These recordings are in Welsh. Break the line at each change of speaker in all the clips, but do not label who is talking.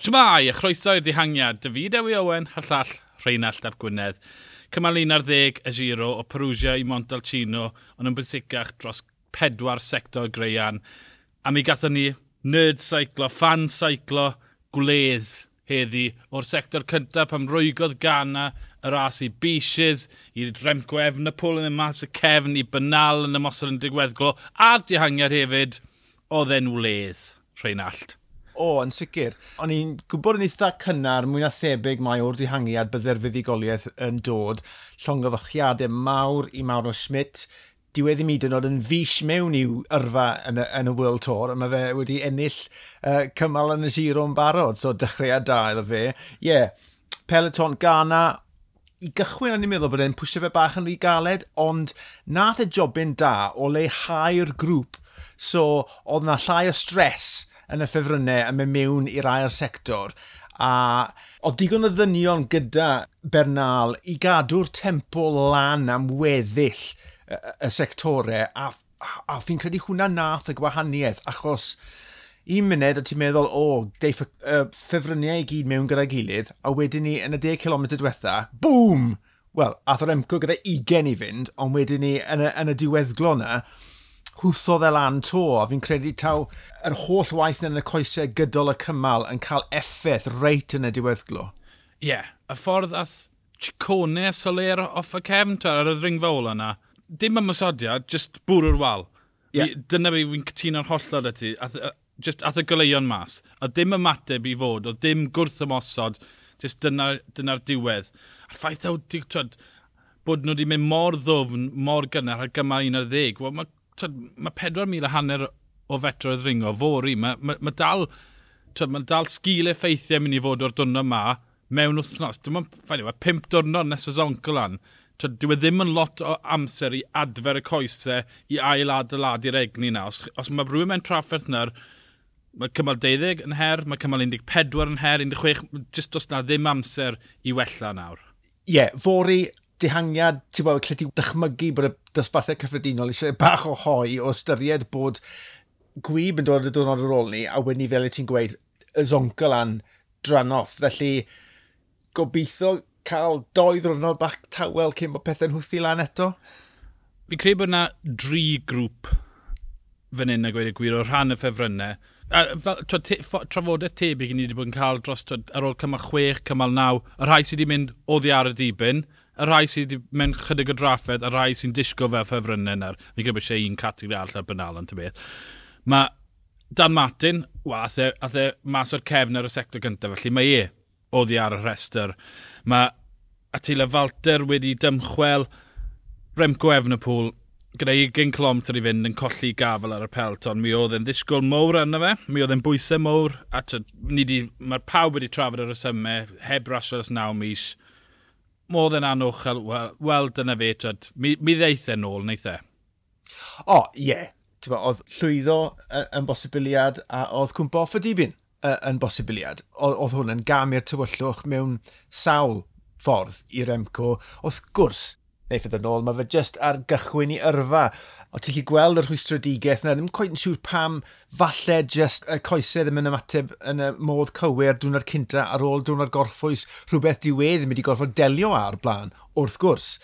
Shmai, a chroeso i'r dihangiad. David Ewi Owen, a'r llall Rheinald Ap Gwynedd. Cymal 11 y giro o Perugia i Montalcino, ond yn bwysicach dros pedwar sector greian. A mi gathon ni nerd seiclo, fan seiclo, gwledd heddi o'r sector cyntaf pam rwygodd gana y ras i Beaches, i Remco Efnapol yn y mas y cefn, i Banal yn y mosod yn digweddglo, a'r dihangiad hefyd, oedd e'n wledd, Rheinald.
O, yn sicr. O'n i'n gwybod yn eitha cynnar mwy na thebyg mae o'r dihangiad bydde'r fuddigoliaeth yn dod. Llongyfychiadau mawr i Mauro Schmidt. Diw wedi mi dynod yn oed fus mewn i'w yrfa yn y, yn y World Tour, a mae fe wedi ennill uh, cymal yn y giro'n barod, so dechreuad da iddo fe. Ie, yeah, Peloton Ghana, i gychwyn o'n i'n meddwl bod e'n pwysio fe bach yn rhy galed, ond nath y jobyn da o leihau'r grŵp. So, oedd na llai o stres yn y ffefrynnau yn mynd mewn i'r air sector. A oedd digon o ddynion gyda Bernal i gadw'r tempo lan am weddill y sectorau a, a fi'n credu hwnna nath y gwahaniaeth achos un munud a ti'n meddwl, o, oh, deiff y uh, ffefryniau i gyd mewn gyda'i gilydd, a wedyn ni yn y 10 km diwetha, bŵm! Wel, ath o'r emco gyda 20 i fynd, ond wedyn ni yn y, yn y diweddglo na hwthodd e lan to, a fi'n credu taw yr holl waith yn y coesau gydol y cymal yn cael effaith reit yn y diweddglo.
Ie, yeah, y ffordd ath Chicone Soler off y cefn ar y ringfa ola yna. Dim ymwysodiad, just bwrw'r wal. Yeah. Dyna fi fi'n cytuno'n hollol y ti. Ath, just ath y goleuon mas. A dim ymateb i fod, o dim gwrth ymosod. Just dyna'r dyna, diwedd. A'r ffaith o, twyd, bod nhw wedi mynd mor ddwfn, mor gynnar ar gyma 11. Wel, mae mae 4,000 a hanner o fetroedd ringo, fori, mae, ma, ma dal, ma dal sgil effeithiau mynd i fod o'r dwrnod yma mewn wythnos. Dwi'n mynd, ffaith, mae 5 dwrnod nes y zonco lan. Tyd, dwi e ddim yn lot o amser i adfer y coesau i ail adeiladu'r egni na. Os, os mae rhywun mewn trafferth na'r, mae cymal 12 yn her, mae cymal 14 yn her, 16, jyst os na ddim amser i wella nawr.
Ie, yeah, fori dihangiad, ti'n bod, lle ti dychmygu bod y dosbarthau cyffredinol eisiau bach o hoi o ystyried bod gwyb yn dod y dwrnod ar ôl ni, a wedyn ni fel y ti'n gweud, y zonca lan dranodd. Felly, gobeithio cael doi ddwrnod bach tawel cyn bod pethau'n hwthu lan eto?
Fi'n credu bod yna dri grŵp fan hyn a gweud y gwir o rhan y ffefrynnau. A, fel, te, trafodaeth tebyg i ni wedi bod yn cael dros twa, ar ôl cymal chwech, cymal naw, y rhai sydd wedi mynd o ddi ar y dibyn, y rhai sydd wedi mynd chydig o draffed, y rhai sy'n disgo fel ffefrynnau nawr, fi'n credu bod eisiau un categori all ar bynal yn tybeth. Mae Dan Martin, wel, ath e, ath e mas o'r cefn ar y sector gyntaf, felly mae e oddi ar y rhestr. Mae Atila Falter wedi dymchwel Remco Efnapol gyda 20 clom i fynd yn colli gafel ar y pelton. Mi oedd e'n ddisgwyl mowr yna fe, mi oedd e'n bwysau mowr. Mae'r pawb wedi trafod ar y symau heb rasio ys naw mis modd yn anochel, wel, wel dyna fe, twyd, mi, mi ddeith e'n ôl, neith e?
O, ie. Yeah. Oedd llwyddo yn bosibiliad a oedd cwmpo off y dibyn yn bosibiliad. Oedd hwn yn gam i'r tywyllwch mewn sawl ffordd i'r Emco. Wrth gwrs, neu ffydd e yn ôl, mae fe just ar gychwyn i yrfa. O ti'n chi gweld yr hwystredigeth yna, ddim cweith yn siŵr pam falle just y coesau ddim yn ymateb yn y modd cywir dwrnod cynta ar ôl dwrnod gorffwys rhywbeth diwedd ddim wedi gorfod delio ar blaen, wrth gwrs.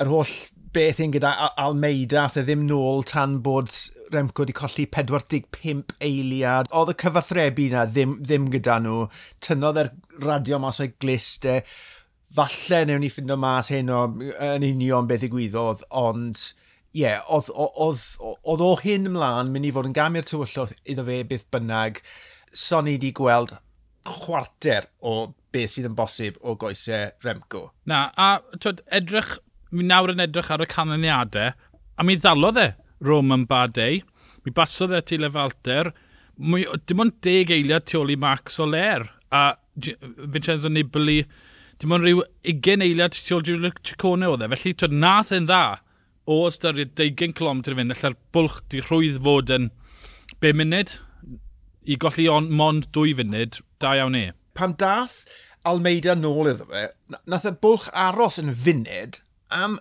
Yr holl beth un gyda Almeida, a e ddim nôl tan bod Remco wedi colli 45 eiliad. Oedd y cyfathrebu yna ddim, ddim gyda nhw. Tynnodd e'r radio mas o'i gliste falle newn ni ffindo mas hyn o, yn union beth ddigwyddodd, ond ie, yeah, oedd, oedd, oedd o hyn ymlaen mynd i fod yn gamu'r tywyllwch iddo fe beth bynnag, so ni wedi gweld chwarter o beth sydd yn bosib o goesau Remco.
Na, a twyd, edrych, mi nawr yn edrych ar y canlyniadau, a mi ddalodd e Roman Badei, mi basodd e Tile Falter, mi, dim ond deg eiliad tu ôl i Max Soler, a Vincenzo Nibali, dim ond rhyw 20 eiliad tu ôl Giulio Ciccone oedd e. Felly, twyd, nath yn dda o ystyried 20 km i fynd, allar bwlch di rhwydd fod yn 5 munud i golli on, mond 2 funud, da iawn e.
Pam dath Almeida nôl iddo fe, nath y bwlch aros yn funud am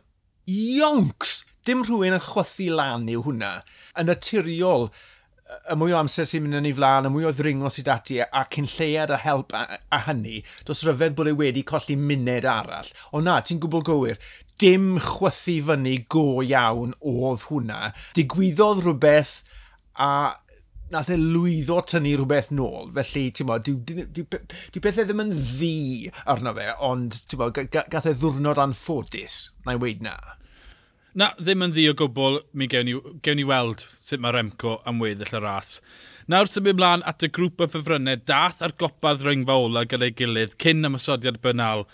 ioncs. Dim rhywun yn chwythu lan yw hwnna. Yn naturiol, y mwy o amser sy'n mynd yn ei flaen, y mwy o ddringo sydd ati, e, a cyn lleiad a help a, a hynny, dos ryfedd bod e wedi colli muned arall. O na, ti'n gwbl gywir, dim chwythu fyny go iawn oedd hwnna. Digwyddodd rhywbeth a nath e lwyddo tynnu rhywbeth nôl. Felly, ti'n bod, dwi bethau ddim yn ddi arno fe, ond, ti'n bod, gath e ddwrnod anffodus, na i weid na.
Na, ddim yn ddi o gwbl, mi gewn ni, gewn ni weld sut mae Remco am weddill y ras. Nawr symud mlaen at y grŵp o ffefrynnau, dath ar gopa'r rhyngfa ola gyda'i gilydd, cyn ymosodiad bynal.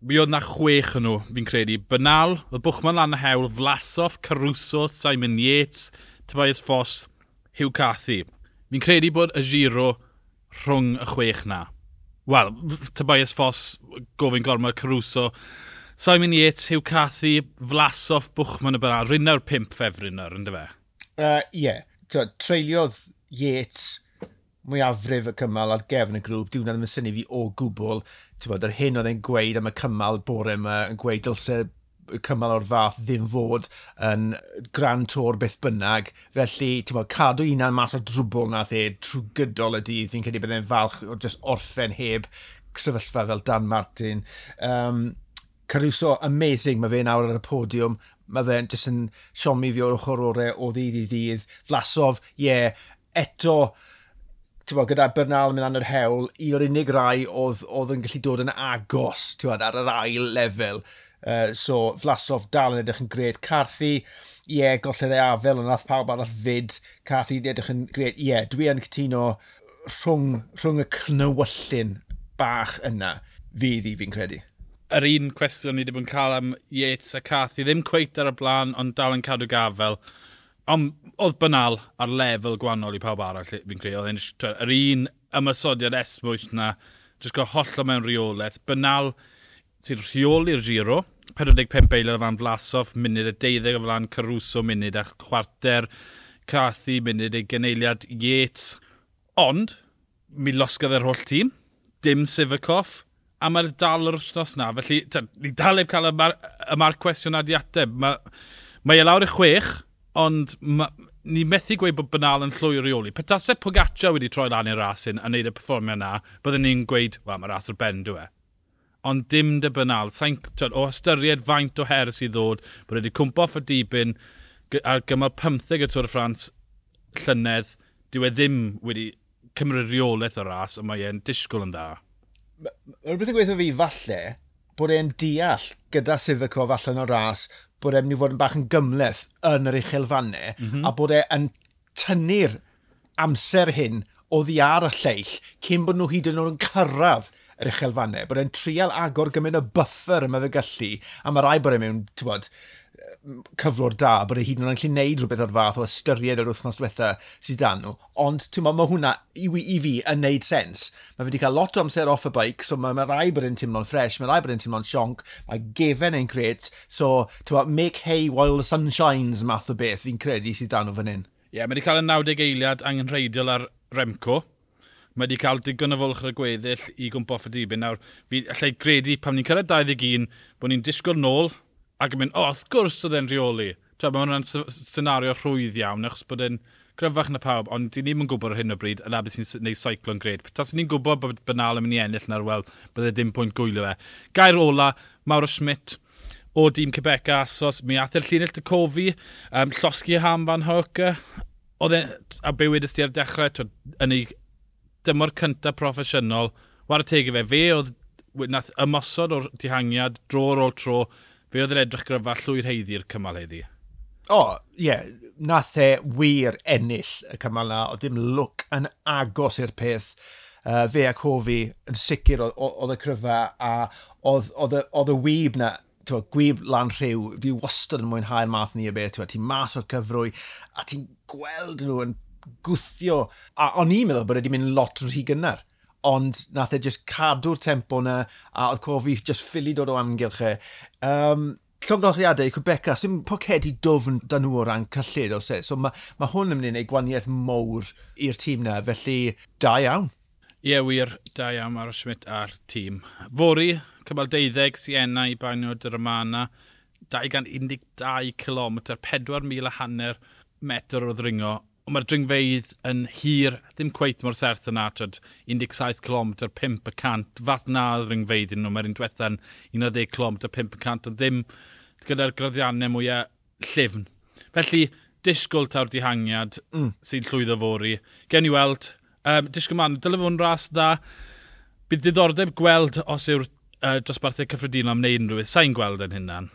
Mi oedd na chwech yn nhw, fi'n credu. Bynal, oedd bwchman lan y hewl, Flasoff, Caruso, Simon Yates, Tobias Foss, Hugh Cathy. Fi'n credu bod y giro rhwng y chwech na. Wel, Tobias Foss, gofyn gormod Caruso, Simon Yates, Hugh Cathy, Vlasov, Bwchman y byna. Rynnawr pimp ffefryn nawr, ynddo fe?
Ie. Uh, yeah. Treuliodd Yates mwyafrif y cymal ar gefn y grŵp, diwna ddim yn syni fi o gwbl. Bod, yr hyn oedd e'n gweud am y cymal bore yma, yn gweud dylse y cymal o'r fath ddim fod yn gran tor beth bynnag. Felly, ti'n bod, cadw unan mas o drwbl na e, trwy gydol y dydd. Fi'n credu byddai'n falch o just orffen heb sefyllfa fel Dan Martin. Um, Caruso, amazing, mae fe nawr ar y podiwm, mae fe'n jyst yn siomi fi o'r ochr orau o ddydd i ddydd. Flasof, ie, yeah, eto, bo, gyda Bernal yn mynd an yr hewl, un o'r unig rai oedd, oedd yn gallu dod yn agos bo, ar yr ail lefel. Uh, so, Flasof dal yn edrych yn gred. Carthy, ie, yeah, golled ei afel, ond nath pawb arall fyd. Carthy edrych yn gred. Ie, yeah, dwi yn cytuno rhwng, rhwng y cnywyllun bach yna, fydd i fi'n credu
yr un cwestiwn ni wedi bod yn cael am Yates a Cathy, ddim cweit ar y blaen, ond dal yn cadw gafel. Ond oedd banal ar lefel gwannol i pawb arall, fi'n credu. Oedd yr un ymysodiad esmwyll na, jyst gael holl mewn reolaeth. Banal sy'n rheoli'r giro, 45 eiliad o fan Vlasov, munud y 12 o flan Caruso, munud a chwarter, Cathy, munud ei geneiliad Yates. Ond, mi losgodd yr holl tîm, dim Sivakov, a mae'r dal yr wrthnos na. Felly, ta, ni dal heb cael y mar, y mar cwestiwn ad i ateb. Mae, mae e lawr y chwech, ond ma, ni methu gweud bod banal yn llwy reoli. Petasau Pogaccia wedi troi lan i'r rasyn a wneud y performio na, byddwn ni'n gweud, wel, mae'r ras ar ben dwi e. Ond dim dy banal. Sain, twyd, o ystyried faint o her sydd ddod, bod e wedi cwmpo off y dibyn ar gymal 15 y Tôr y Ffrans llynedd, dyw e ddim wedi cymryd reolaeth o ras, ond mae e'n disgwyl yn dda
rhywbeth yn gweithio fi falle bod e'n deall gyda Sivakov allan o'r ras bod e'n mynd i fod yn bach yn gymleth yn yr uchelfannau mm -hmm. a bod e'n tynnu'r amser hyn o ddi ar y lleill cyn bod nhw hyd yn oed yn cyrraedd yr uchelfannau. Bod e'n trial agor gymaint o buffer yma fe gallu a mae rai bod e'n mewn, ti'n bod, cyflwr da bod e hyd yn oed yn gallu neud rhywbeth o'r fath o ystyried yr wythnos diwetha sydd dan nhw. Ond ti'n meddwl, mae hwnna i, i fi yn neud sens. Mae fe wedi cael lot o amser off y bike, so mae, mae rai bod yn teimlo'n ffres, mae rai bod yn teimlo'n sionc, mae gefen ein cret, so ti'n make hay while the sun shines math o beth fi'n credu sydd dan nhw fan hyn.
Ie, yeah, mae wedi cael y 90 eiliad angenrheidiol ar Remco mae wedi cael digon o fwlch ar y gweddill i gwmpo off y dibyn. Nawr, fi allai gredu pam ni'n cyrraedd 21 bod ni'n disgwyl nôl ac yn mynd, o, oh, wrth gwrs oedd e'n rheoli. Twa, mae hwnna'n senario rhwydd iawn, achos bod e'n gryfach na pawb, ond di ni'n gwybod ar hyn o bryd yna beth sy'n neud cyclon gred. Tas ni'n gwybod bod Banal yn mynd i ennill na'r wel, bydde dim pwynt gwylio fe. Gair ola, Mauro Schmidt, o dîm Quebec Asos, mi athau'r e'r llinell dy cofi, um, llosgi ham fan hwc, oedd e, a be wedys ti ar dechrau, twyd, yn ei dymor cyntaf proffesiynol, war y tegu fe, fe oedd nath ymosod o'r dihangiad, dro ar ôl tro, Fe oedd yn edrych gryfa llwy'r heiddi'r cymal heddi.
O, oh, ie, yeah, nath e wir ennill y cymal na, oedd dim look yn agos i'r peth. Uh, fe ac hofi yn sicr oedd y cryfa a oedd y wyb na tywa, gwyb lan rhyw, fi wastad yn mwynhau'r math ni y beth, ti'n mas o'r cyfrwy a ti'n gweld nhw yn gwthio, a o'n i'n meddwl bod wedi mynd lot rhy gynnar ond nath e just cadw'r tempo na, a oedd cofi just ffili dod o amgylch e. Um, llongorchiadau, Cwbeca, sy'n pocedi dofn dan nhw o ran cyllid, o se. So mae ma hwn yn mynd i wneud gwaniaeth mowr i'r tîm na, felly da iawn.
Ie, yeah, wir, da iawn Maro Schmidt a'r tîm. Fori, cymal 12 Siena i bainio dy Romana, 212 km, 4,000 a hanner metr o ddringo ond mae'r dringfeidd yn hir, ddim cweith mor serth yna, trod 17 km, 5 y cant, fath na y ringfeidd yn nhw, mae'r un diwetha'n 11 km, 5 y cant, ond ddim gyda'r graddiannau mwyaf llifn. Felly, disgwyl taw'r dihangiad mm. sy'n llwyddo fori. Gen i weld, um, disgwyl man, dyle fo'n ras dda, bydd diddordeb gweld os yw'r uh, dosbarthau cyffredinol am wneud unrhyw beth. Sa'n gweld yn hynna'n.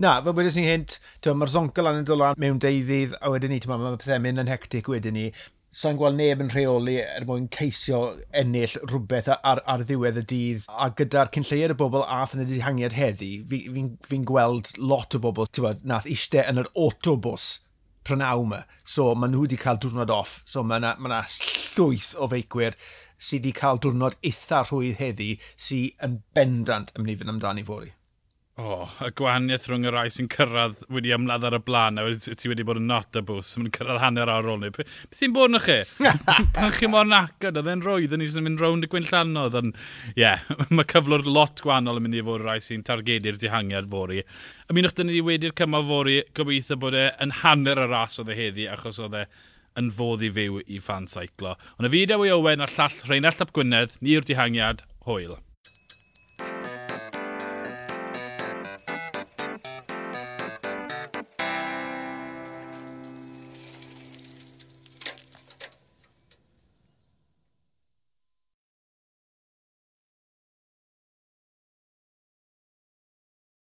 Na, fel wedes ni hynt, mae'r zonca yn dod lan mewn deuddydd, a wedyn ni, mae pethau mynd yn hectic wedyn ni. Sa'n gweld neb yn rheoli er mwyn ceisio ennill rhywbeth ar, ar ddiwedd y dydd. A gyda'r cynlleiad y bobl ath yn y dihangiad heddi, fi'n fi, fi, fi gweld lot o bobl, ti'n bod, nath eistedd yn yr autobus prynaw yma. So maen nhw wedi cael diwrnod off. So mae yna ma llwyth o feicwyr sydd wedi cael diwrnod eitha rhwydd heddi sydd yn bendant yn mynd i fynd amdani fori.
O, oh, y gwahaniaeth rhwng y rai sy'n cyrraedd wedi ymladd ar y blaen, a ti wedi bod yn not y bws, mae'n cyrraedd hanner awr ôl ni. Beth sy'n bod yn chi? Pan chi mor nacod, oedd e'n roedd, ni sy'n mynd rownd y gwyn llanodd. Ie, yeah, mae cyflwr lot gwahanol yn mynd i fod rai sy'n targedu'r dihangiad fori. Ymunwch dyn ni wedi'r cymal fori, gobeithio bod e yn hanner y ras oedd e heddi, achos oedd e yn fodd i fyw i fan seiclo. Ond y fideo i Owen a'r llall Rheinald Tap Gwynedd, ni'r dihangiad, hwyl.